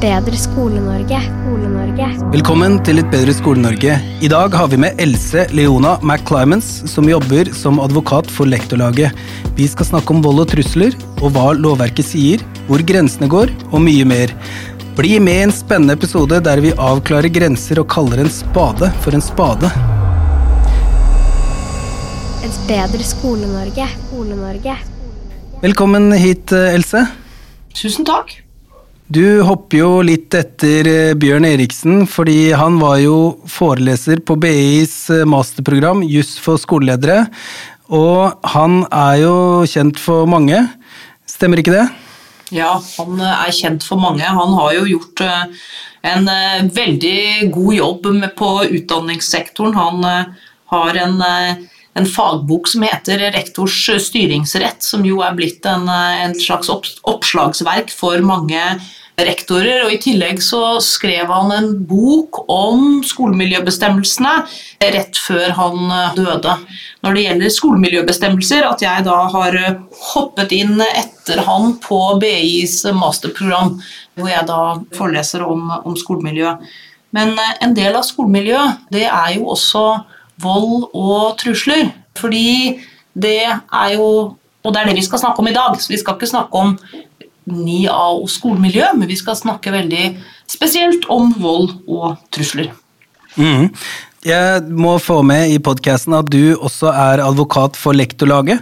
Bedre Skole-Norge. Skole-Norge. Velkommen til Et bedre Skole-Norge. I dag har vi med Else Leona McClimans, som jobber som advokat for Lektorlaget. Vi skal snakke om vold og trusler, og hva lovverket sier, hvor grensene går, og mye mer. Bli med i en spennende episode der vi avklarer grenser og kaller en spade for en spade. Et bedre Skole-Norge. Skole-Norge. Velkommen hit, Else. Tusen takk. Du hopper jo litt etter eh, Bjørn Eriksen, fordi han var jo foreleser på BIs eh, masterprogram Juss for skoleledere. Og han er jo kjent for mange. Stemmer ikke det? Ja, han eh, er kjent for mange. Han har jo gjort en veldig god jobb på utdanningssektoren. Han har en, en fagbok som heter Rektors styringsrett, som jo er blitt en, en slags oppslagsverk for mange rektorer, og i tillegg så skrev han en bok om skolemiljøbestemmelsene rett før han eh, døde. Når det gjelder skolemiljøbestemmelser, at jeg da har eh, hoppet inn etter han på BIs masterprogram, hvor jeg da foreleser om, om skolemiljø. Men eh, en del av skolemiljø, det er jo også vold og trusler. Fordi det er jo Og det er det vi skal snakke om i dag. Så vi skal ikke snakke om 9A og skolemiljø, men vi skal snakke veldig spesielt om vold og trusler. Mm. Jeg må få med i podkasten at du også er advokat for Lektorlaget.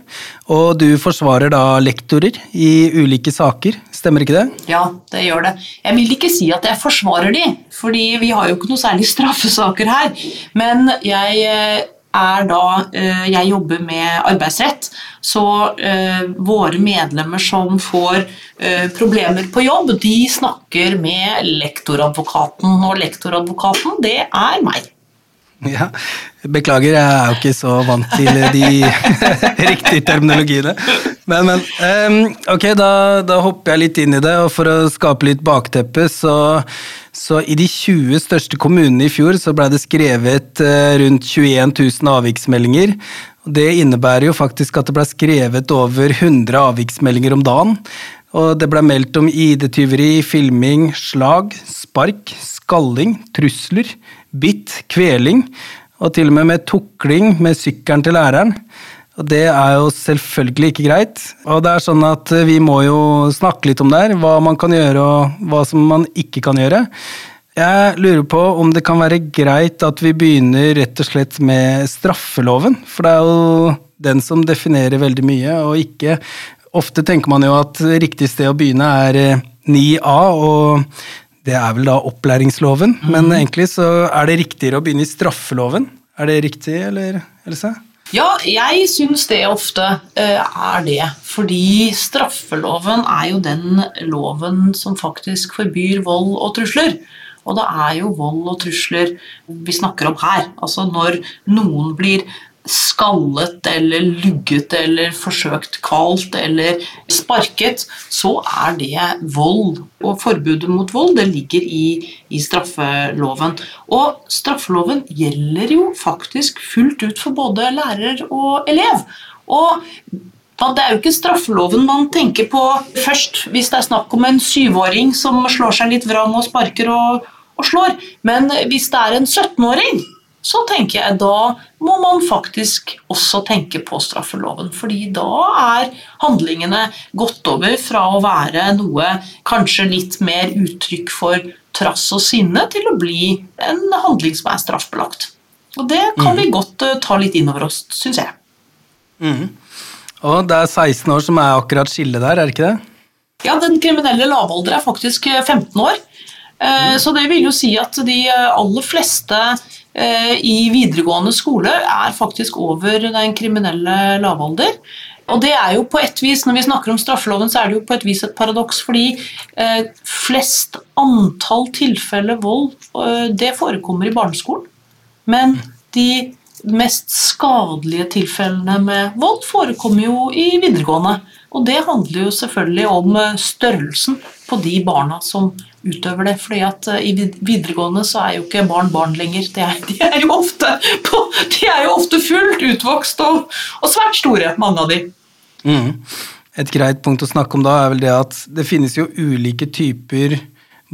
Og du forsvarer da lektorer i ulike saker, stemmer ikke det? Ja, det gjør det. Jeg vil ikke si at jeg forsvarer de, fordi vi har jo ikke noe særlig straffesaker her. Men jeg eh, er da eh, Jeg jobber med arbeidsrett, så eh, våre medlemmer som får eh, problemer på jobb, de snakker med lektoradvokaten, og lektoradvokaten, det er meg. Ja, Beklager, jeg er jo ikke så vant til de riktige terminologiene. Men, men um, ok, da, da, hopper jeg litt inn i det, og for å skape litt bakteppe, så, så i de 20 største kommunene i fjor så ble det skrevet uh, rundt 21 000 avviksmeldinger. Det innebærer jo faktisk at det ble skrevet over 100 avviksmeldinger om dagen. Og det ble meldt om ID-tyveri, filming, slag, spark, skalling, trusler, bitt, kveling, og til og med med tukling med sykkelen til læreren. Og det er jo selvfølgelig ikke greit. Og det er sånn at vi må jo snakke litt om det her, hva man kan gjøre og hva som man ikke kan gjøre. Jeg lurer på om det kan være greit at vi begynner rett og slett med straffeloven. For det er jo den som definerer veldig mye, og ikke Ofte tenker man jo at riktig sted å begynne er 9A, og det er vel da opplæringsloven, mm. men egentlig så er det riktigere å begynne i straffeloven. Er det riktig, eller Else? Ja, jeg syns det ofte uh, er det. Fordi straffeloven er jo den loven som faktisk forbyr vold og trusler. Og det er jo vold og trusler vi snakker om her. Altså når noen blir skallet eller lugget eller forsøkt kvalt eller sparket, så er det vold. Og forbudet mot vold det ligger i, i straffeloven. Og straffeloven gjelder jo faktisk fullt ut for både lærer og elev. Og det er jo ikke straffeloven man tenker på først hvis det er snakk om en syvåring som slår seg litt vrang og sparker og, og slår. Men hvis det er en 17-åring så tenker jeg da må man faktisk også tenke på straffeloven. fordi da er handlingene gått over fra å være noe kanskje litt mer uttrykk for trass og sinne, til å bli en handling som er straffbelagt. Og det kan mm. vi godt uh, ta litt inn over oss, syns jeg. Mm. Og det er 16 år som er akkurat skillet der, er det ikke det? Ja, den kriminelle lavalder er faktisk 15 år. Mm. Så det vil jo si at de aller fleste Eh, i videregående skole er faktisk over den kriminelle lavalder. Og det er jo på et vis, Når vi snakker om straffeloven, så er det jo på et vis et paradoks. Fordi eh, flest antall tilfeller vold eh, det forekommer i barneskolen. Men de mest skadelige tilfellene med vold forekommer jo i videregående. Og det handler jo selvfølgelig om eh, størrelsen på de barna som utøver det. fordi at eh, i videregående så er jo ikke barn barn lenger. De er, de er, jo, ofte, de er jo ofte fullt utvokst og, og, svært store, mange av de. Mm. Et greit punkt å snakke om da er vel det at det finnes jo ulike typer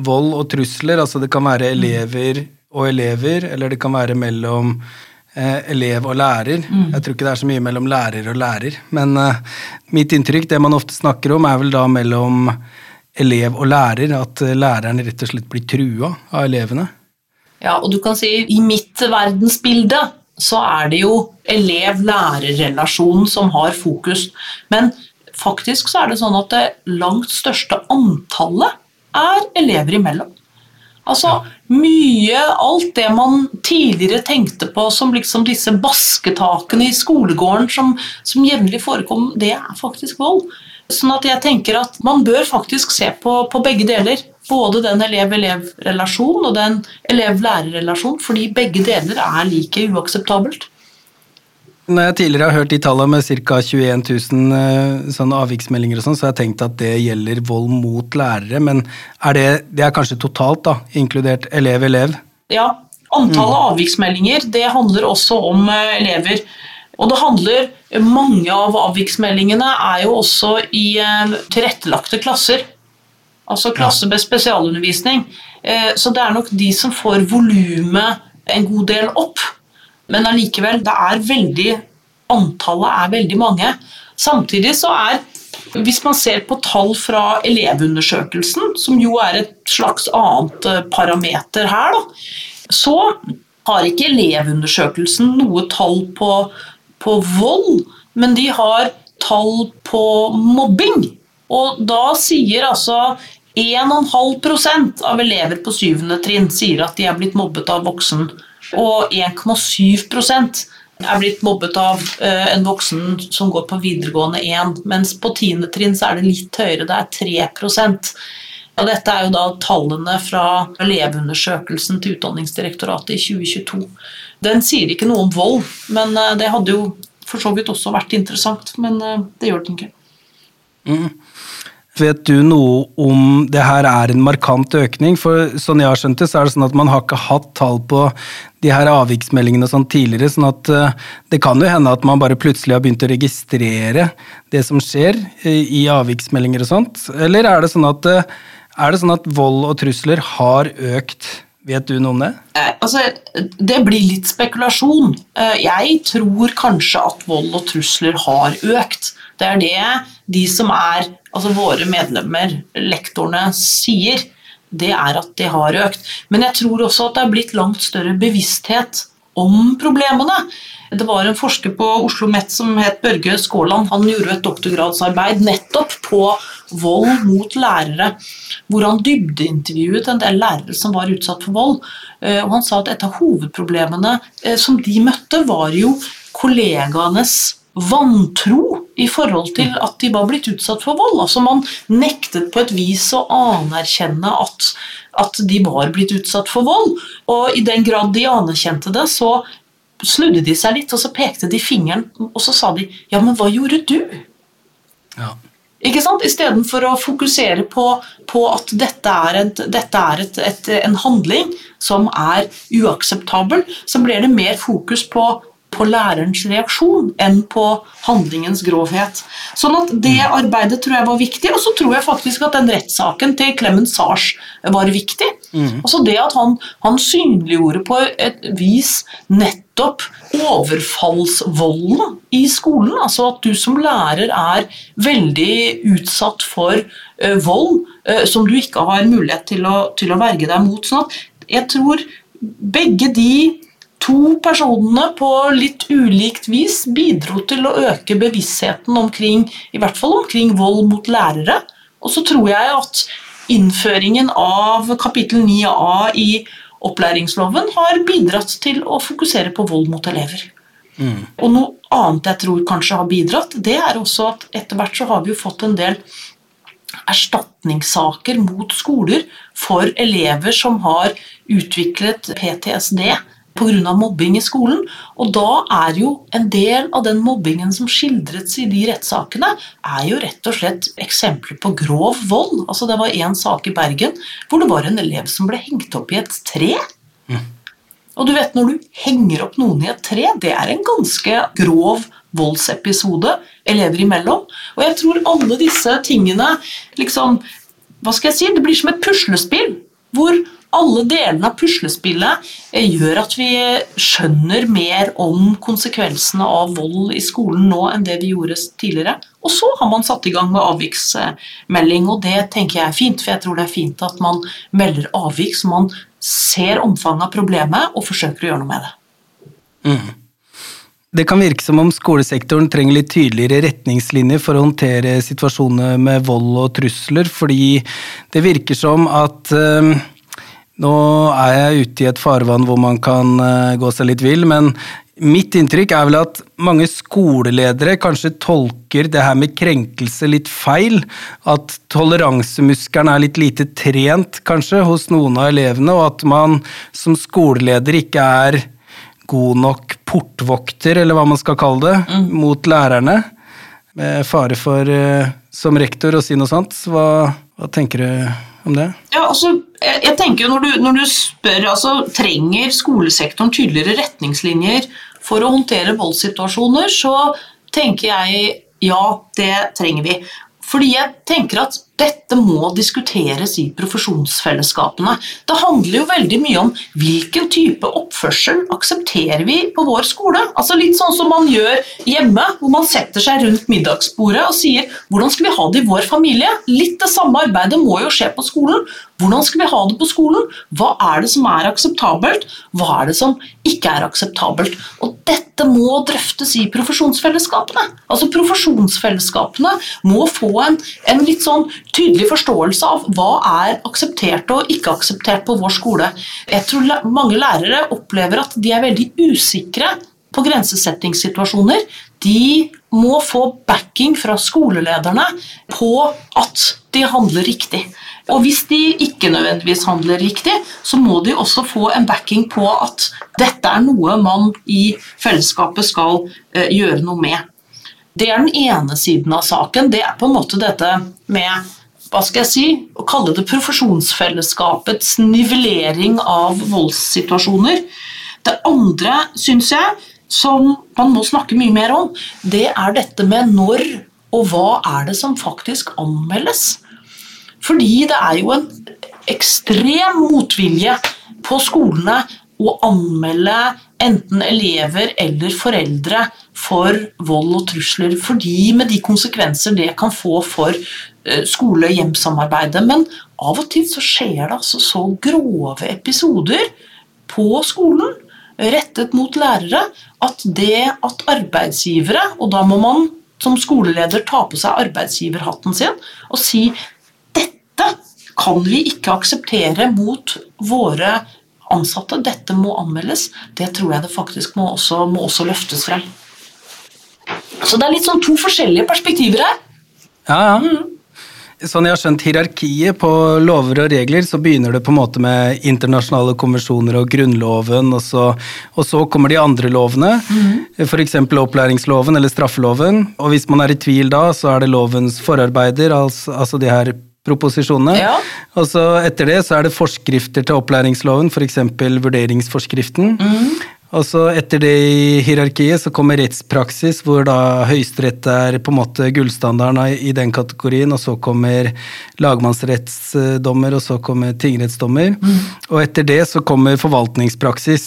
vold og trusler. altså Det kan være elever og elever, eller det kan være mellom eh, elev og lærer. Mm. Jeg tror ikke det er så mye mellom lærer og lærer. Men eh, mitt inntrykk, det man ofte snakker om, er vel da mellom elev og lærer, at eh, læreren rett og slett blir trua av elevene? Ja, og du kan si i mitt verdensbilde så er det jo elev-lærer-relasjonen som har fokus. Men faktisk så er det sånn at det langt største antallet er elever imellom. Altså ja. mye Alt det man tidligere tenkte på som liksom disse basketakene i skolegården som, som jevnlig forekom, det er faktisk vold. Sånn at jeg tenker at man bør faktisk se på, på begge deler. Både den elev-elev-relasjon og den elev-lærer-relasjon, fordi begge deler er like uakseptabelt. Når jeg tidligere har hørt de tallene med ca. 21 000 sånn avviksmeldinger, og sånn, så har jeg tenkt at det gjelder vold mot lærere. Men er det, det er kanskje totalt, da, inkludert elev-elev? Ja. Antallet mm. avviksmeldinger det handler også om eh, elever. Og det handler Mange av avviksmeldingene er jo også i eh, tilrettelagte klasser. Altså klasser med spesialundervisning. Eh, så det er nok de som får volumet en god del opp. Men allikevel, det er veldig Antallet er veldig mange. Samtidig så er hvis man ser på tall fra Elevundersøkelsen, som jo er et slags annet eh, parameter her, da, så har ikke Elevundersøkelsen noe tall på på vold, men de har tall på mobbing. Og da sier altså 1,5% av elever på syvende trinn sier at de er blitt mobbet av voksen, og 1,7% er blitt mobbet av uh, en voksen som går på videregående 1, mens på tiende trinn så er det litt høyere, det er 3 og Dette er jo da tallene fra elevundersøkelsen til Utdanningsdirektoratet i 2022. Den sier ikke noe om vold, men eh, det hadde jo for så vidt også vært interessant. Men eh, det gjør den ikke. Mm. Vet du noe om det her er en markant økning? For sånn jeg har skjønt det, så er det sånn at man har ikke hatt tall på de her avviksmeldingene sånn tidligere. sånn at uh, det kan jo hende at man bare plutselig har begynt å registrere det som skjer i avviksmeldinger og sånt. Eller er det sånn at, er det sånn at vold og trusler har økt Vet du noe om det? Eh, altså, det blir litt spekulasjon. Eh, jeg tror kanskje at vold og trusler har økt. Det er det de som er altså våre medlemmer, lektorene, sier. Det er at det har økt. Men jeg tror også at det er blitt langt større bevissthet om problemene. Det var en forsker på Oslo OsloMet som het Børge Skåland. Han gjorde et doktorgradsarbeid nettopp på vold mot lærere. Hvor han dybdeintervjuet en del lærere som var utsatt for vold. Eh, og han sa at et av hovedproblemene eh, som de møtte, var jo kollegaenes vantro i forhold til at de var blitt utsatt for vold. Altså Man nektet på et vis å anerkjenne at, at de var blitt utsatt for vold. Og i den grad de anerkjente det, så snudde de seg litt, og så pekte de fingeren, og så sa de 'ja, men hva gjorde du'? Ja. Ikke sant? Istedenfor å fokusere på, på at dette er, et, dette er et, et, en handling som er uakseptabel, så blir det mer fokus på på lærerens reaksjon enn på handlingens grovhet. Sånn at Det mm. arbeidet tror jeg var viktig, og så tror jeg faktisk at den rettssaken til Clemens Sars var viktig. Mm. Altså Det at han, han, synliggjorde på et vis nettopp overfallsvolden i skolen. Altså at du som lærer er veldig utsatt for uh, vold uh, som du ikke har mulighet til å, til å verge deg mot. Sånn at jeg tror begge de to personene på litt ulikt vis bidro til å øke bevisstheten omkring i hvert fall omkring vold mot lærere. Og så tror jeg at innføringen av kapittel 9a i opplæringsloven har bidratt til å fokusere på vold mot elever. Mm. Og noe annet jeg tror kanskje har bidratt, det er også at etter hvert så har vi jo fått en del erstatningssaker mot skoler for elever som har utviklet PTSD pga. mobbing i skolen. Og da er jo en del av den mobbingen som skildres i de rettssakene, er jo rett og slett eksempler på grov vold. Altså Det var en sak i Bergen hvor det var en elev som ble hengt opp i et tre. Og du vet, når du henger opp noen i et tre, det er en ganske grov voldsepisode elever imellom. Og jeg tror alle disse tingene liksom Hva skal jeg si? Det blir som et puslespill. Hvor alle delene av puslespillet eh, gjør at vi skjønner mer om konsekvensene av vold i skolen nå enn det vi gjorde tidligere. Og så har man satt i gang med avviksmelding, og det tenker jeg er fint. For jeg tror det er fint at man melder avvik så man ser omfanget av problemet og forsøker å gjøre noe med det. Mm. Det kan virke som om skolesektoren trenger litt tydeligere retningslinjer for å håndtere situasjoner med vold og trusler, fordi det virker som at øh, nå er jeg ute i et farvann hvor man kan øh, gå seg litt vill, men mitt inntrykk er vel at mange skoleledere kanskje tolker det her med krenkelse litt feil. At toleransemuskelen er litt lite trent, kanskje, hos noen av elevene, og at man som skoleleder ikke er god nok portvokter, eller hva man skal kalle det, mm. mot lærerne. Med fare for, uh, som rektor, å si noe sånt. Hva, hva, tenker du om det? Ja, altså, jeg, jeg tenker jo når du, når du spør altså, Trenger skolesektoren tydeligere retningslinjer for å håndtere voldssituasjoner, så tenker jeg ja, det trenger vi. Fordi jeg tenker at dette må diskuteres i profesjonsfellesskapene. Det handler jo veldig mye om hvilken type oppførsel aksepterer vi på vår skole. Altså Litt sånn som man gjør hjemme, hvor man setter seg rundt middagsbordet og sier 'hvordan skal vi ha det i vår familie'? Litt det samme arbeidet må jo skje på skolen. Hvordan skal vi ha det på skolen? Hva er det som er akseptabelt? Hva er det som ikke er akseptabelt? Og dette må drøftes i profesjonsfellesskapene. Altså Profesjonsfellesskapene må få en, en litt sånn tydelig forståelse av hva er akseptert og ikke akseptert på vår skole. Jeg tror mange lærere opplever at de er veldig usikre på grensesettingssituasjoner. De må få backing fra skolelederne på at de handler riktig. Og hvis de ikke nødvendigvis handler riktig, så må de også få en backing på at dette er noe man i fellesskapet skal uh, gjøre noe med. Det er den ene siden av saken. Det er på en måte dette med hva skal jeg si, å kalle det profesjonsfellesskapets nivellering av voldssituasjoner. Det andre, syns jeg, som man må snakke mye mer om, det er dette med når og hva er det som faktisk anmeldes. Fordi det er jo en ekstrem motvilje på skolene å anmelde enten elever eller foreldre for vold og trusler. Fordi med de konsekvenser det kan få for skole-hjem-samarbeidet. Men av og til så skjer det altså så grove episoder på skolen rettet mot lærere at det at arbeidsgivere, og da må man som skoleleder ta på seg arbeidsgiverhatten sin og si dette kan vi ikke akseptere mot våre ansatte. Dette må anmeldes. Det tror jeg det faktisk må også, må også løftes frem. Så det er litt sånn to forskjellige perspektiver her. Ja, ja. Mm. Sånn jeg har skjønt hierarkiet på lover og regler, så begynner det på en måte med internasjonale konvensjoner og Grunnloven, og så, og så kommer de andre lovene. Mm. F.eks. opplæringsloven eller straffeloven. Og hvis man er i tvil da, så er det lovens forarbeider, altså, altså de her proposisjonene. Ja. Og så etter det så er det forskrifter til opplæringsloven, f.eks. vurderingsforskriften. Mm. Og så etter det i hierarkiet så kommer rettspraksis, hvor da Høyesterett er på en måte gullstandarden i den kategorien, og så kommer lagmannsrettsdommer, og så kommer tingrettsdommer. Mm. Og etter det så kommer forvaltningspraksis.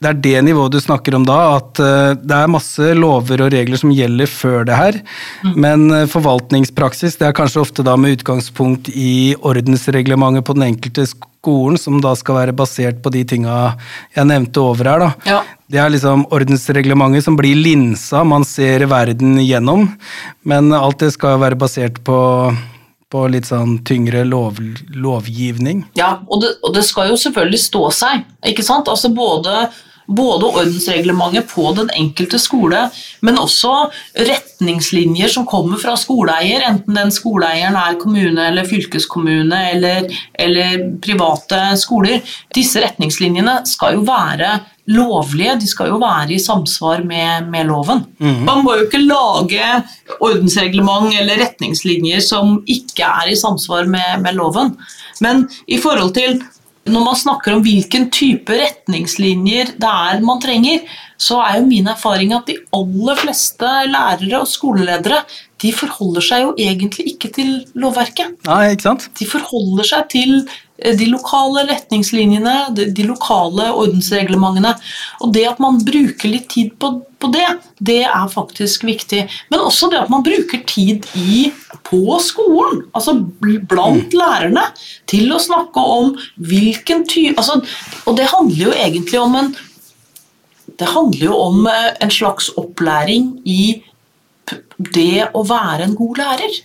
Det er det nivået du snakker om da, at uh, det er masse lover og regler som gjelder før det her, mm. men uh, forvaltningspraksis det er kanskje ofte da med utgangspunkt i ordensreglementet på den enkelte skole skolen, som da skal være basert på de tinga jeg nevnte over her. da. Ja. Det er liksom ordensreglementet som blir linsa man ser verden gjennom, men alt det skal være basert på, på litt sånn tyngre lov, lovgivning. Ja, og det, og det, skal jo selvfølgelig stå seg, ikke sant? Altså både både ordensreglementet på den enkelte skole, men også retningslinjer som kommer fra skoleeier, enten den skoleeieren er kommune eller fylkeskommune eller, eller private skoler. Disse retningslinjene skal jo være lovlige, de skal jo være i samsvar med, med loven. Man må jo ikke lage ordensreglement eller retningslinjer som ikke er i samsvar med, med loven. Men i forhold til når man snakker om hvilken type retningslinjer det er man trenger, så er jo min erfaring at de aller fleste lærere og skoleledere de forholder seg jo egentlig ikke til lovverket. Nei, ikke sant? De forholder seg til de lokale retningslinjene, de, de lokale ordensreglementene. Og det at man bruker litt tid på, på det, det er faktisk viktig. Men også det at man bruker tid i, på skolen, altså bl- blant lærerne, til å snakke om hvilken type altså, Og det handler jo egentlig om en det handler jo om eh, en slags opplæring i det å være en god lærer.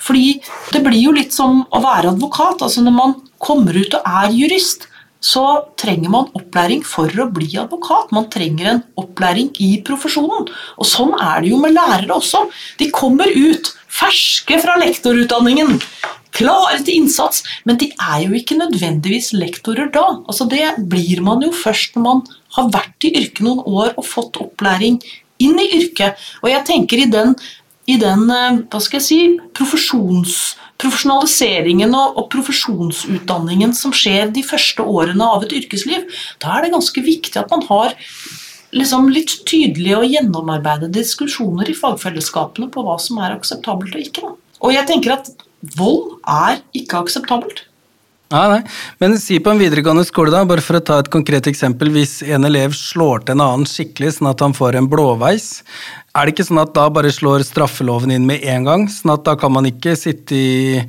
Fordi det blir jo litt som å være advokat. altså Når man kommer ut og er jurist, så trenger man opplæring for å bli advokat. Man trenger en opplæring i profesjonen. Og sånn er det jo med lærere også. De kommer ut ferske fra lektorutdanningen. Klare til innsats, men de er jo ikke nødvendigvis lektorer da. Altså Det blir man jo først når man har vært i yrket noen år og fått opplæring inn i yrket. Og jeg tenker i den, i den eh, hva skal jeg si, profesjonaliseringen og, og profesjonsutdanningen som skjer de første årene av et yrkesliv, da er det ganske viktig at man har liksom litt tydelige og gjennomarbeidede diskusjoner i fagfellesskapene på hva som er akseptabelt og ikke. Da. Og jeg tenker at vold er ikke akseptabelt. Nei, nei. Men si på en videregående skole, da, bare for å ta et konkret eksempel. Hvis en elev slår til en annen skikkelig, sånn at han får en blåveis, er det ikke sånn at da bare slår straffeloven inn med en gang? Sånn at da kan man ikke sitte i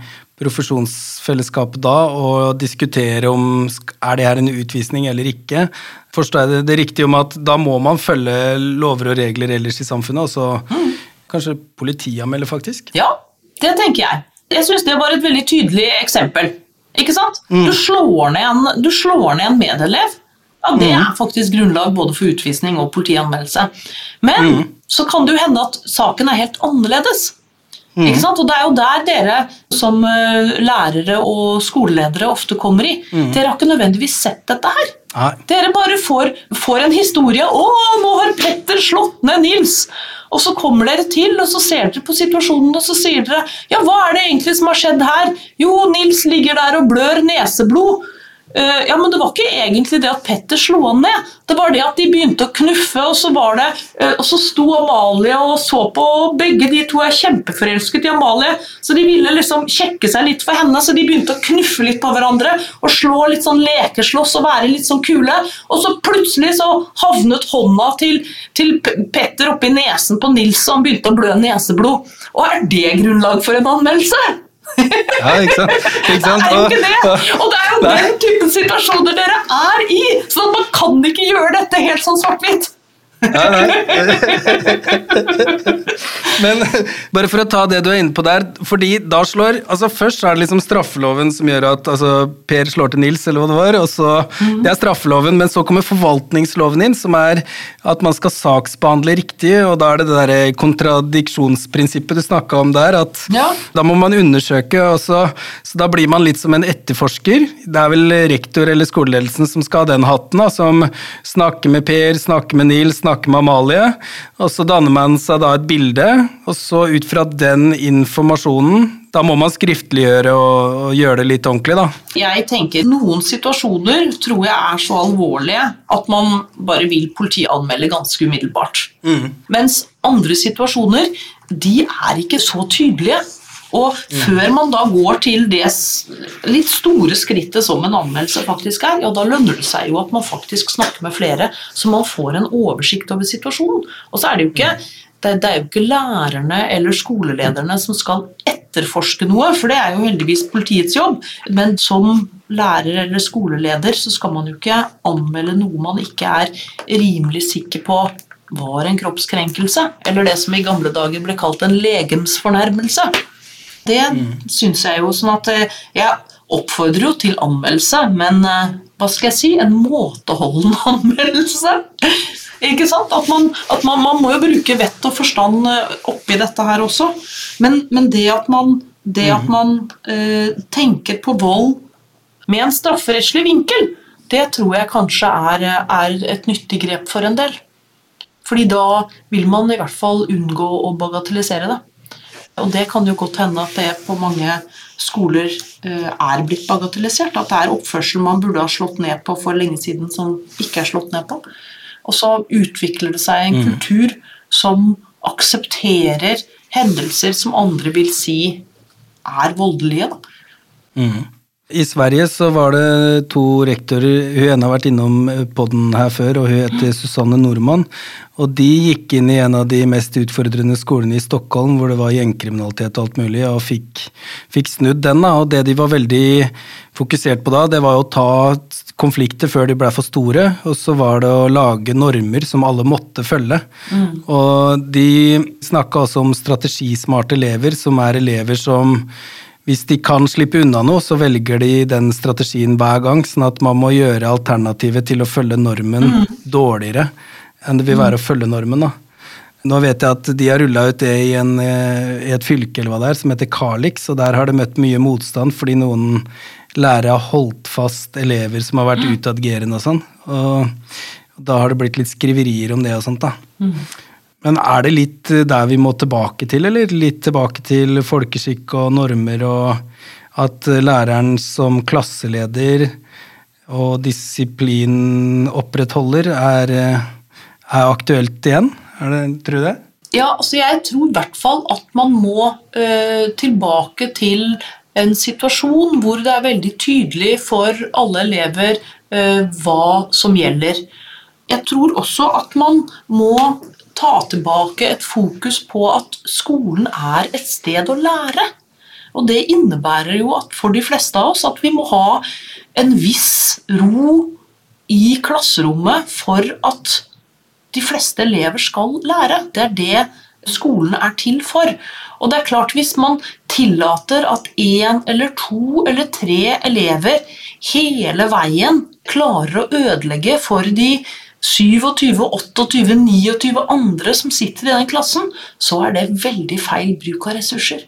profesjonsfellesskapet da og diskutere om er det her en utvisning eller ikke. Forstår jeg det, det riktig om at da må man følge lover og regler ellers i samfunnet, og så kanskje politianmelde, faktisk? Ja, det tenker jeg. Jeg syns det var et veldig tydelig eksempel. Ikke sant? Du, slår ned en, du slår ned en medelev. Ja, Det er faktisk grunnlag både for utvisning og politianmeldelse. Men så kan det jo hende at saken er helt annerledes. Ikke sant? Og Det er jo der dere som eh, lærere og skoleledere ofte kommer i. Dere har ikke nødvendigvis sett dette her. Nei. Dere bare får, får en historie 'Å, nå har Petter slått ned Nils'. Og så kommer dere til, og så ser dere på situasjonen, og så sier dere 'Ja, hva er det egentlig som har skjedd her?' 'Jo, Nils ligger der og blør neseblod'. Eh, ja, men det var ikke egentlig det at Petter slo han ned. Det var det at de begynte å knuffe, og så var det eh, Og så sto Amalie og så på, og begge de to er kjempeforelsket i Amalie, så de ville liksom kjekke seg litt for henne, så de begynte å knuffe litt på hverandre og slå litt sånn lekeslåss og være litt sånn kule. Og så plutselig så havnet hånda til, til Petter oppi nesen på Nils, og han begynte å blø neseblod. Og er det grunnlag for en anmeldelse? Ja, ikke sant? Ikke sant? Det er jo ikke det! Og- det er jo Nei. den typen situasjoner dere er i! Så man kan ikke gjøre dette helt sånn svart-hvitt. Ja, nei. Men bare for å ta det du er inne på der, fordi da slår altså Først er det liksom straffeloven som gjør at altså, Per slår til Nils, eller hva det var. og så, Det er straffeloven, men så kommer forvaltningsloven inn, som er at man skal saksbehandle riktig, og da er det det der kontradiksjonsprinsippet du snakka om der. at Ja. Da må man undersøke, og så, så da blir man litt som en etterforsker. Det er vel rektor eller skoleledelsen som skal ha den hatten, da, som snakker med Per, snakker med Nils, snakker med Amalie. Og så danner man seg da et bilde, og så ut fra den informasjonen da må man skriftliggjøre og, og gjøre det litt ordentlig, da. Jeg tenker Noen situasjoner tror jeg er så alvorlige at man bare vil politianmelde ganske umiddelbart. Mens andre situasjoner de er ikke så tydelige. Og før man da går til det litt store skrittet som en anmeldelse faktisk er, ja, da lønner det seg jo at man faktisk snakker med flere, så man får en oversikt over situasjonen. Og så er det jo ikke, det, er jo ikke lærerne eller skolelederne som skal etterforske noe, for det er jo heldigvis politiets jobb. Men som lærer eller skoleleder så skal man jo ikke anmelde noe man ikke er rimelig sikker på var en kroppskrenkelse, eller det som i gamle dager ble kalt en legemsfornærmelse. Det syns jeg jo sånn at eh, Jeg oppfordrer jo til anmeldelse, men eh, hva skal jeg si, en måteholden anmeldelse. Ikke sant? At, man, at man, man, må jo bruke vett og forstand eh, oppi dette her også. Men, men det at man, det at man eh, tenker på vold med en strafferettslig vinkel, det tror jeg kanskje er, er, et nyttig grep for en del. Fordi da vil man i hvert fall unngå å bagatellisere det. Og det kan jo godt hende at det på mange skoler eh, er blitt bagatellisert. At det er oppførsel man burde ha slått ned på for lenge siden, som ikke er slått ned på. Og så utvikler det seg en mm. kultur som aksepterer hendelser som andre vil si er voldelige. Da. Mm. I Sverige så var det to rektorer, hun ene har vært innom podden her før, og hun heter Susanne Nordmann. Og de gikk inn i en av de mest utfordrende skolene i Stockholm, hvor det var gjengkriminalitet og alt mulig, og fikk, fikk snudd den. da, Og det de var veldig fokusert på da, det var å ta konflikter før de ble for store, og så var det å lage normer som alle måtte følge. Mm. Og de snakka også om strategismarte elever, som er elever som hvis de kan slippe unna noe, så velger de den strategien hver gang, sånn at man må gjøre alternativet til å følge normen mm. dårligere enn det vil være å følge normen. da. Nå vet jeg at de har rulla ut det i, en, eh, i, et fylke eller hva det er, som heter Kalix, og der har det møtt mye motstand fordi noen lærere har holdt fast elever som har vært mm. utagerende og sånn. Og da har det blitt litt skriverier om det og sånt, da. Mm. Men er det litt eh, der vi må tilbake til, eller litt tilbake til folkeskikk og normer, og at eh, læreren som klasseleder og disiplin opprettholder er, eh, er aktuelt igjen? Er det, tror du det? Ja, altså jeg tror i hvert fall at man må øh, tilbake til en situasjon hvor det er veldig tydelig for alle elever øh, hva som gjelder. Jeg tror også at man må ta tilbake et fokus på at skolen er et sted å lære. Og det innebærer jo at for de fleste av oss at vi må ha en viss ro i klasserommet for at de fleste elever skal lære. Det er det skolen er til for. Og det er klart Hvis man tillater at én eller to eller tre elever hele veien klarer å ødelegge for de 27, 28, 29 andre som sitter i den klassen, så er det veldig feil bruk av ressurser.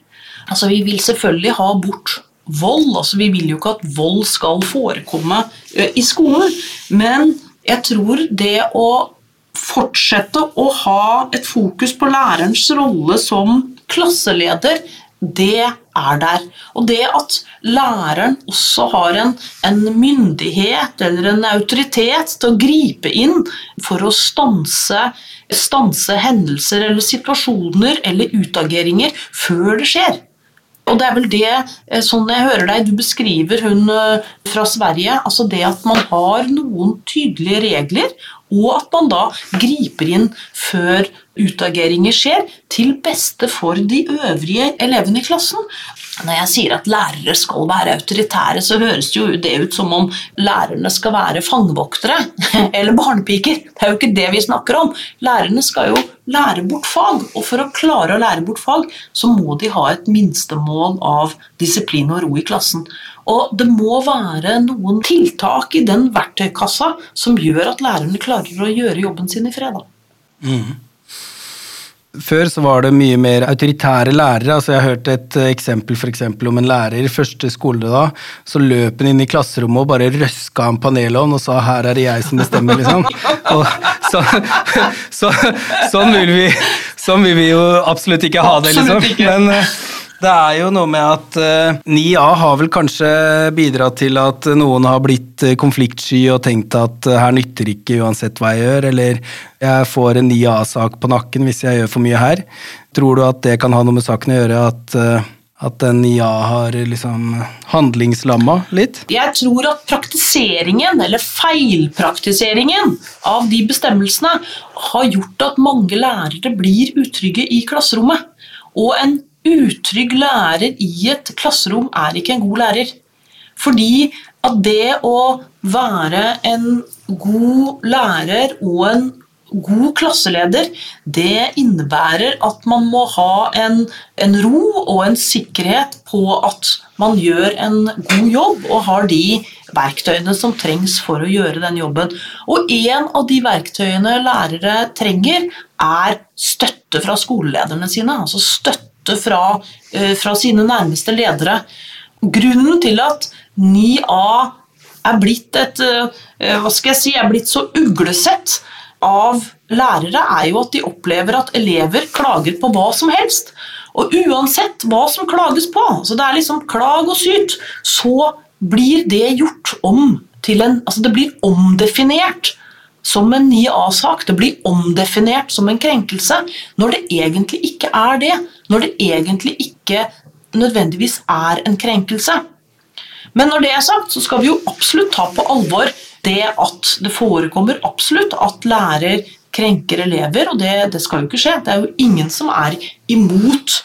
Altså, Vi vil selvfølgelig ha bort vold. altså Vi vil jo ikke at vold skal forekomme i skolen. Men jeg tror det å fortsette å ha et fokus på lærerens rolle som klasseleder, det er der. Og det at læreren også har en, en, myndighet eller en autoritet til å gripe inn for å stanse, stanse hendelser eller situasjoner eller utageringer før det skjer. Og det er vel det, eh, sånn jeg hører deg, du beskriver hun eh, fra Sverige, altså det at man har noen tydelige regler, og at man da griper inn før utageringer skjer, til beste for de øvrige elevene i klassen. Når jeg sier at lærere skal være autoritære, så høres jo det ut som om lærerne skal være fangevoktere eller barnepiker. Det er jo ikke det vi snakker om. Lærerne skal jo lære bort fag, og for å klare å lære bort fag, så må de ha et minstemål av disiplin og ro i klassen. Og det må være noen tiltak i den verktøykassa som gjør at lærerne klarer å gjøre jobben sin i fred. Mm. Før så var det mye mer autoritære lærere. altså Jeg har hørt et eh, eksempel for eksempel, om en lærer i første skoledag. Så løp han inn i klasserommet og bare røska en panelovn og sa 'her er det jeg som bestemmer', liksom. Og så, så, sånn, vil vi, sånn vil vi jo absolutt ikke ha det, liksom. Men eh, det er jo noe med at uh, eh, 9A har vel kanskje bidratt til at noen har blitt uh, konfliktsky og tenkt at uh, her nytter ikke uansett hva jeg gjør, eller jeg får en 9A-sak på nakken hvis jeg gjør for mye her. Tror du at det kan ha noe med saken å gjøre, at, at den 9A har liksom handlingslamma litt? Jeg tror at praktiseringen, eller feilpraktiseringen, av de bestemmelsene har gjort at mange lærere blir utrygge i klasserommet. Og en utrygg lærer i et klasserom er ikke en god lærer. Fordi at det å være en god lærer og en god klasseleder, det innebærer at man må ha en, en ro og en sikkerhet på at man gjør en god jobb og har de verktøyene som trengs for å gjøre den jobben. Og en av de verktøyene lærere trenger, er støtte fra skolelederne sine. Altså støtte fra, eh, fra sine nærmeste ledere. Grunnen til at 9A er blitt et eh, hva skal jeg si, er blitt så uglesett av lærere, er jo at de opplever at elever klager på hva som helst. Og uansett hva som klages på, så det er liksom klag og syt, så blir det gjort om til en Altså det blir omdefinert som en 9A-sak. Det blir omdefinert som en krenkelse når det egentlig ikke er det. Når det egentlig ikke nødvendigvis er en krenkelse. Men når det er sagt, så skal vi jo absolutt ta på alvor det at det forekommer absolutt at lærer krenker elever, og det, det skal jo ikke skje. Det er jo ingen som er imot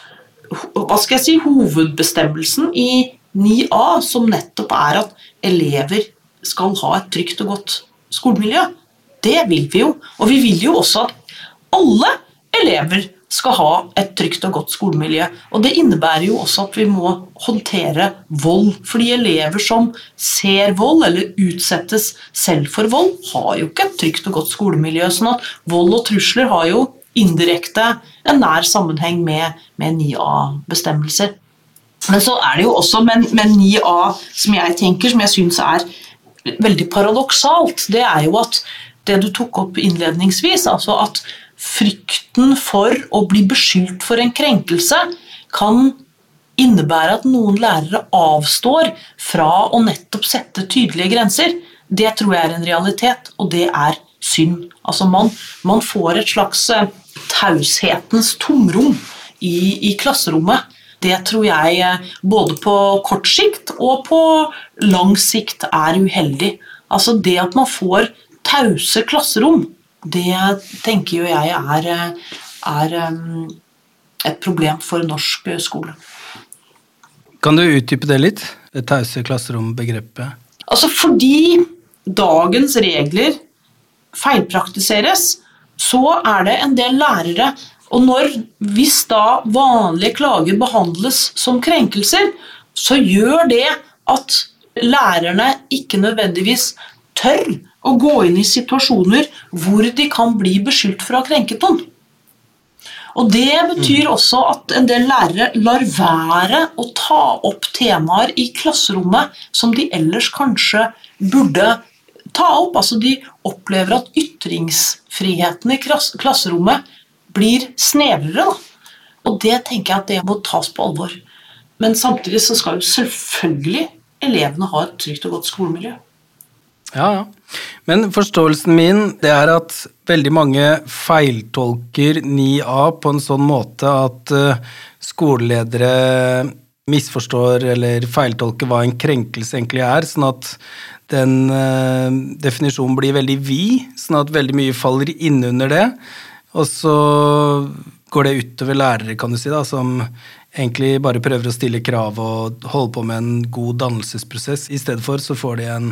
hva skal jeg si, hovedbestemmelsen i 9a, som nettopp er at elever skal ha et trygt og godt skolemiljø. Det vil vi jo. Og vi vil jo også at alle elever skal ha et trygt og godt skolemiljø. Og Det innebærer jo også at vi må håndtere vold. Fordi elever som ser vold, eller utsettes selv for vold, har jo ikke et trygt og godt skolemiljø. sånn at vold og trusler har jo indirekte en nær sammenheng med, med 9A-bestemmelser. Men så er det jo også med, med 9A som jeg tenker, som jeg syns er veldig paradoksalt, det er jo at det du tok opp innledningsvis, altså at frykten for å bli beskyldt for en krenkelse kan innebære at noen lærere avstår fra å nettopp sette tydelige grenser. Det tror jeg er en realitet, og det er synd. Altså man, man får et slags eh, taushetens tomrom i, i klasserommet. Det tror jeg eh, både på kort sikt og på lang sikt er uheldig. Altså det at man får tause klasserom, det tenker jo jeg er, er um, et problem for norsk skole. Kan du utdype det litt? Det tause klasserom-begrepet? Altså fordi dagens regler feilpraktiseres, så er det en del lærere Og når, hvis da vanlige klager behandles som krenkelser, så gjør det at lærerne ikke nødvendigvis tør å gå inn i situasjoner hvor de kan bli beskyldt for å ha krenket noen. Og Det betyr mm. også at en del lærere lar være å ta opp temaer i klasserommet som de ellers kanskje burde ta opp. Altså De opplever at ytringsfriheten i klasserommet blir snevrere. Og det tenker jeg at det må tas på alvor. Men samtidig så skal jo selvfølgelig elevene ha et trygt og godt skolemiljø. Ja, ja. Men forståelsen min det er at veldig mange feiltolker 9A på en sånn måte at uh, skoleledere misforstår eller feiltolker hva en krenkelse egentlig er, sånn at den uh, definisjonen blir veldig vid, sånn at veldig mye faller innunder det. Og så går det utover lærere, kan du si, da, som egentlig bare prøver å stille krav og holde på med en god dannelsesprosess. I stedet for så får de en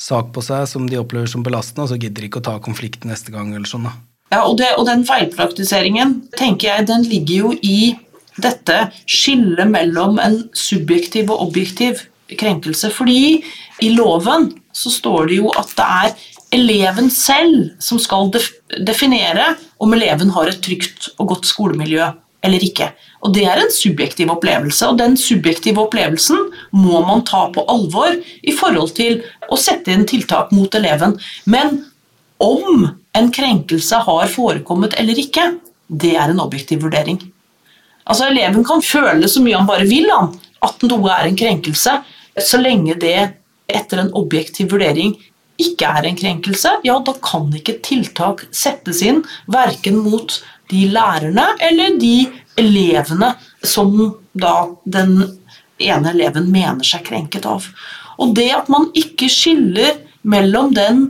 sak på seg som de opplever som belastende, og så gidder de ikke å ta konflikten neste gang. eller sånn da. Ja, og, det, og den feilpraktiseringen tenker jeg, den ligger jo i dette skillet mellom en subjektiv og objektiv krenkelse. Fordi i loven så står det jo at det er eleven selv som skal definere om eleven har et trygt og godt skolemiljø eller ikke. Og Det er en subjektiv opplevelse, og den subjektive opplevelsen må man ta på alvor i forhold til å sette inn tiltak mot eleven. Men om en krenkelse har forekommet eller ikke, det er en objektiv vurdering. Altså Eleven kan føle så mye han bare vil han, at noe er en krenkelse, så lenge det etter en objektiv vurdering ikke er en krenkelse, ja, da kan ikke tiltak settes inn verken mot de lærerne eller de elevene som da den ene eleven mener seg krenket av. Og det at man ikke skiller mellom den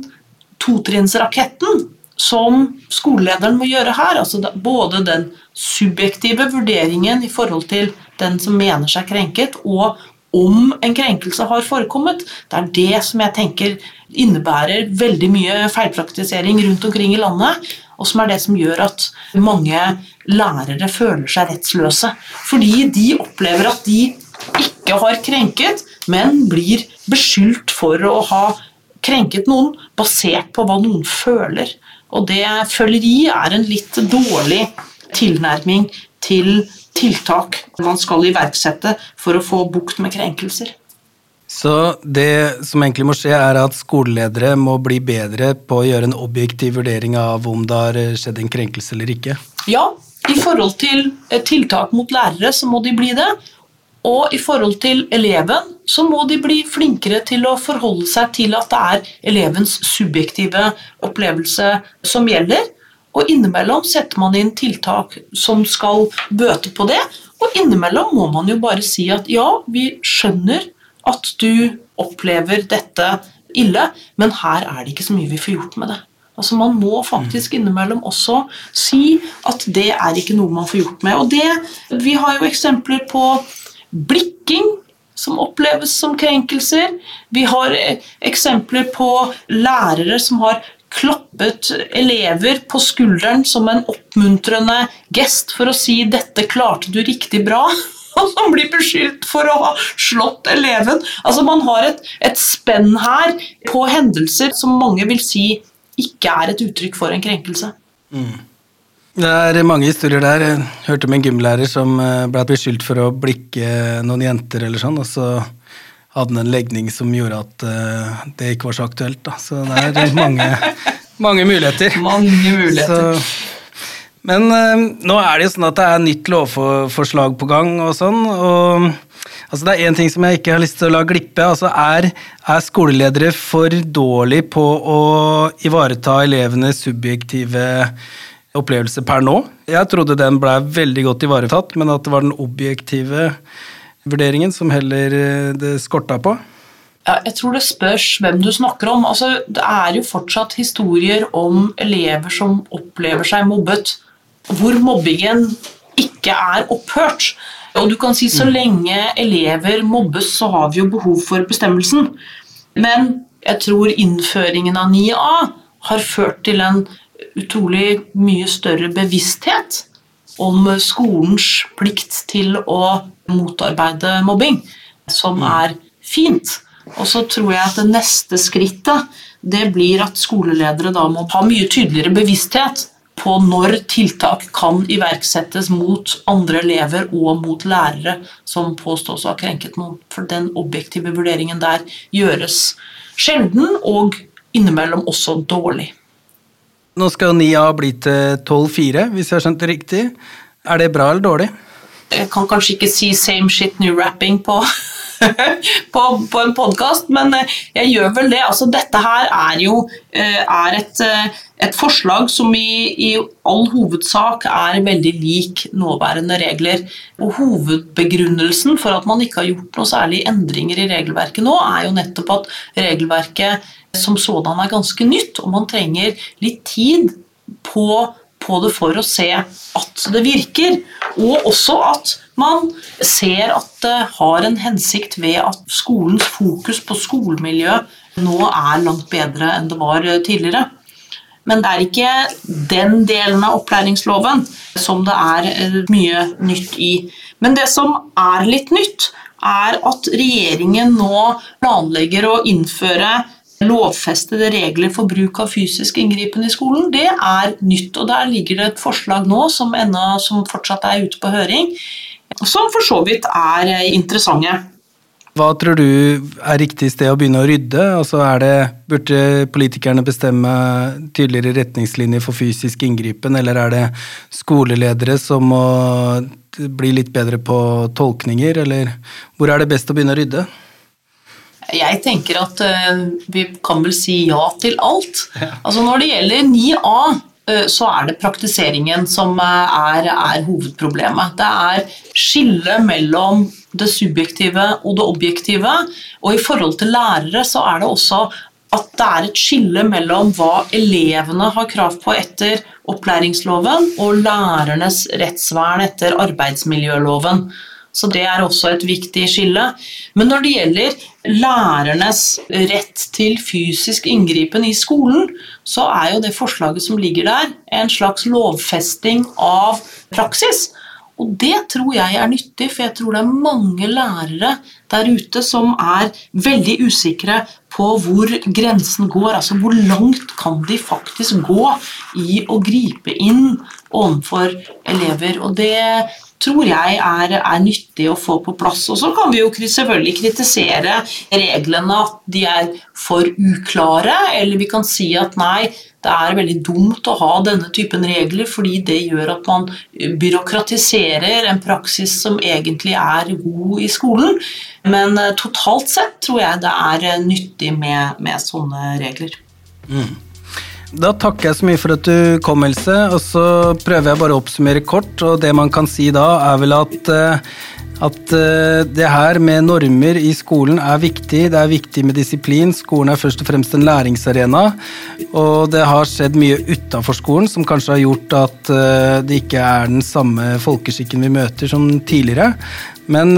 totrinnsraketten som skolelederen må gjøre her, altså både den subjektive vurderingen i forhold til den som mener seg krenket, og om en krenkelse har forekommet, det er det som jeg tenker innebærer veldig mye feilpraktisering rundt omkring i landet og som er det som gjør at mange lærere føler seg rettsløse. Fordi de opplever at de ikke har krenket, men blir beskyldt for å ha krenket noen basert på hva noen føler. Og det føleri er en litt dårlig tilnærming til tiltak man skal iverksette for å få bukt med krenkelser. Så det som egentlig må skje, er at skoleledere må bli bedre på å gjøre en objektiv vurdering av om det har skjedd en krenkelse eller ikke? Ja, i forhold til tiltak mot lærere så må de bli det. Og i forhold til eleven så må de bli flinkere til å forholde seg til at det er elevens subjektive opplevelse som gjelder. Og innimellom setter man inn tiltak som skal bøte på det. Og innimellom må man jo bare si at ja, vi skjønner at du opplever dette ille, men her er det ikke så mye vi får gjort med det. Altså Man må faktisk innimellom også si at det er ikke noe man får gjort med. Og det, Vi har jo eksempler på blikking som oppleves som krenkelser. Vi har eksempler på lærere som har klappet elever på skulderen som en oppmuntrende gest for å si 'dette klarte du riktig bra'. Og som blir beskyldt for å ha slått eleven. Altså Man har et, et spenn her på hendelser som mange vil si ikke er et uttrykk for en krenkelse. Mm. Det er mange historier der. Jeg hørte om en gymlærer som eh, ble beskyldt for å blikke noen jenter, eller sånn, og så hadde en legning som gjorde at uh, det ikke var så aktuelt. Da. Så det er mange, mange muligheter. Mange muligheter. Så, men uh, nå er det jo sånn at det er nytt lovforslag på gang og sånn. og altså Det er én ting som jeg ikke har lyst til å la glippe. altså Er, er skoleledere for dårlig på å ivareta elevenes subjektive opplevelse per nå? Jeg trodde den blei veldig godt ivaretatt, men at det var den objektive vurderingen som heller eh, det skorta på? Ja, jeg tror det spørs hvem du snakker om. Altså, det er jo fortsatt historier om elever som opplever seg mobbet, hvor mobbingen ikke er opphørt. Og du kan si Så mm. lenge elever mobbes, så har vi jo behov for bestemmelsen. Men jeg tror innføringen av 9A har ført til en utrolig mye større bevissthet om skolens plikt til å motarbeide mobbing, som mm. er fint. Og så tror jeg at det neste skrittet det blir at skoleledere da må ha mye tydeligere bevissthet på når tiltak kan iverksettes mot andre elever og mot lærere som påstås å ha krenket noen. For den objektive vurderingen der gjøres sjelden og innimellom også dårlig. Nå skal 9A bli til 12-4, hvis jeg har skjønt det riktig. Er det bra eller dårlig? Jeg kan kanskje ikke si 'same shit, new rapping' på, på, på en podkast, men eh, jeg gjør vel det. Altså, dette her er jo eh, er et, eh, et, forslag som i, i, all hovedsak er veldig lik nåværende regler. Og Hovedbegrunnelsen for at man ikke har gjort noe særlig endringer i regelverket nå, er jo nettopp at regelverket som sådan er ganske nytt, og man trenger litt tid på, på det for å se at det virker. Og også at man ser at det har en hensikt ved at skolens fokus på skolemiljø nå er langt bedre enn det var tidligere. Men det er ikke den delen av opplæringsloven som det er mye nytt i. Men det som er litt nytt, er at regjeringen nå planlegger å innføre lovfestede regler for bruk av fysisk inngripen i skolen, det er nytt. Og der ligger det et forslag nå som, ennå, som fortsatt er ute på høring, som for så vidt er interessante. Hva tror du er riktig sted å begynne å rydde? Altså det, burde politikerne bestemme tydeligere retningslinjer for fysisk inngripen, eller er det skoleledere som må bli litt bedre på tolkninger, eller hvor er det best å begynne å rydde? Jeg tenker at uh, vi kan vel si ja til alt. Altså Når det gjelder 9A, uh, eh, så er det praktiseringen som uh, er, er, hovedproblemet. Det er skillet mellom det subjektive og det objektive. Og i forhold til lærere så er det også at det er et skille mellom hva elevene har krav på etter opplæringsloven, og lærernes rettsvern etter arbeidsmiljøloven. Så det er også et viktig skille. Men når det gjelder lærernes rett til fysisk inngripen i skolen, så er jo det forslaget som ligger der, en slags lovfesting av praksis. Og det tror jeg er nyttig, for jeg tror det er mange lærere der ute som er veldig usikre på hvor grensen går. Altså hvor langt kan de faktisk gå i å gripe inn overfor elever. Og det tror jeg er, er, nyttig å få på plass. Og så kan vi jo selvfølgelig kritisere reglene, at de er for uklare, eller vi kan si at nei, det er veldig dumt å ha denne typen regler, fordi det gjør at man byråkratiserer en praksis som egentlig er god i skolen. Men eh, totalt sett tror jeg det er eh, nyttig med, med sånne regler. Mm. Da takker jeg så mye for at du kom, Else. Og så prøver jeg bare å oppsummere kort. Og det man kan si da, er vel at, eh, at eh, det her med normer i skolen er viktig. Det er viktig med disiplin. Skolen er først og fremst en læringsarena. Og det har skjedd mye utafor skolen som kanskje har gjort at eh, det ikke er den samme folkeskikken vi møter som tidligere. Men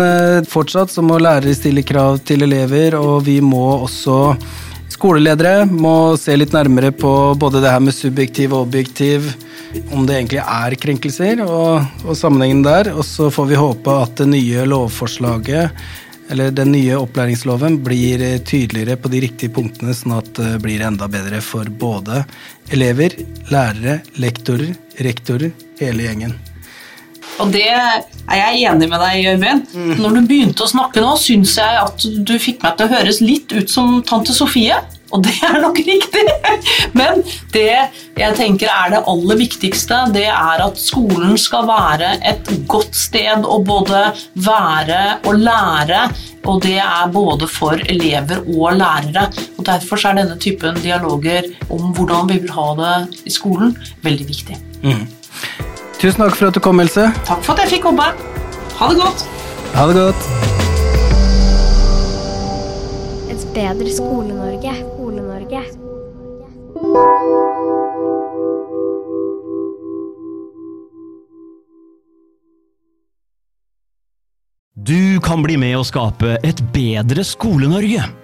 fortsatt så må lærere stille krav til elever, og vi må også Skoleledere må se litt nærmere på både det her med subjektiv og objektiv, om det egentlig er krenkelser, og, og sammenhengen der. Og så får vi håpe at det nye lovforslaget, eller den nye opplæringsloven, blir tydeligere på de riktige punktene, sånn at det blir enda bedre for både elever, lærere, lektorer, rektorer, hele gjengen. Og det er jeg enig med deg, Øyvind. Mm. Når du begynte å snakke nå, syns jeg at du fikk meg til å høres litt ut som tante Sofie. Og det er nok riktig. Men det jeg tenker er det aller viktigste, det er at skolen skal være et godt sted å både være og lære. Og det er både for elever og lærere. Og Derfor er denne typen dialoger om hvordan vi vil ha det i skolen, veldig viktig. Mm. Tusen takk for at du kom, Else. Takk for at jeg fikk komme. Ha det godt. Ha det godt. Et bedre Skole-Norge. Skole-Norge. Du kan bli med å skape et bedre Skole-Norge.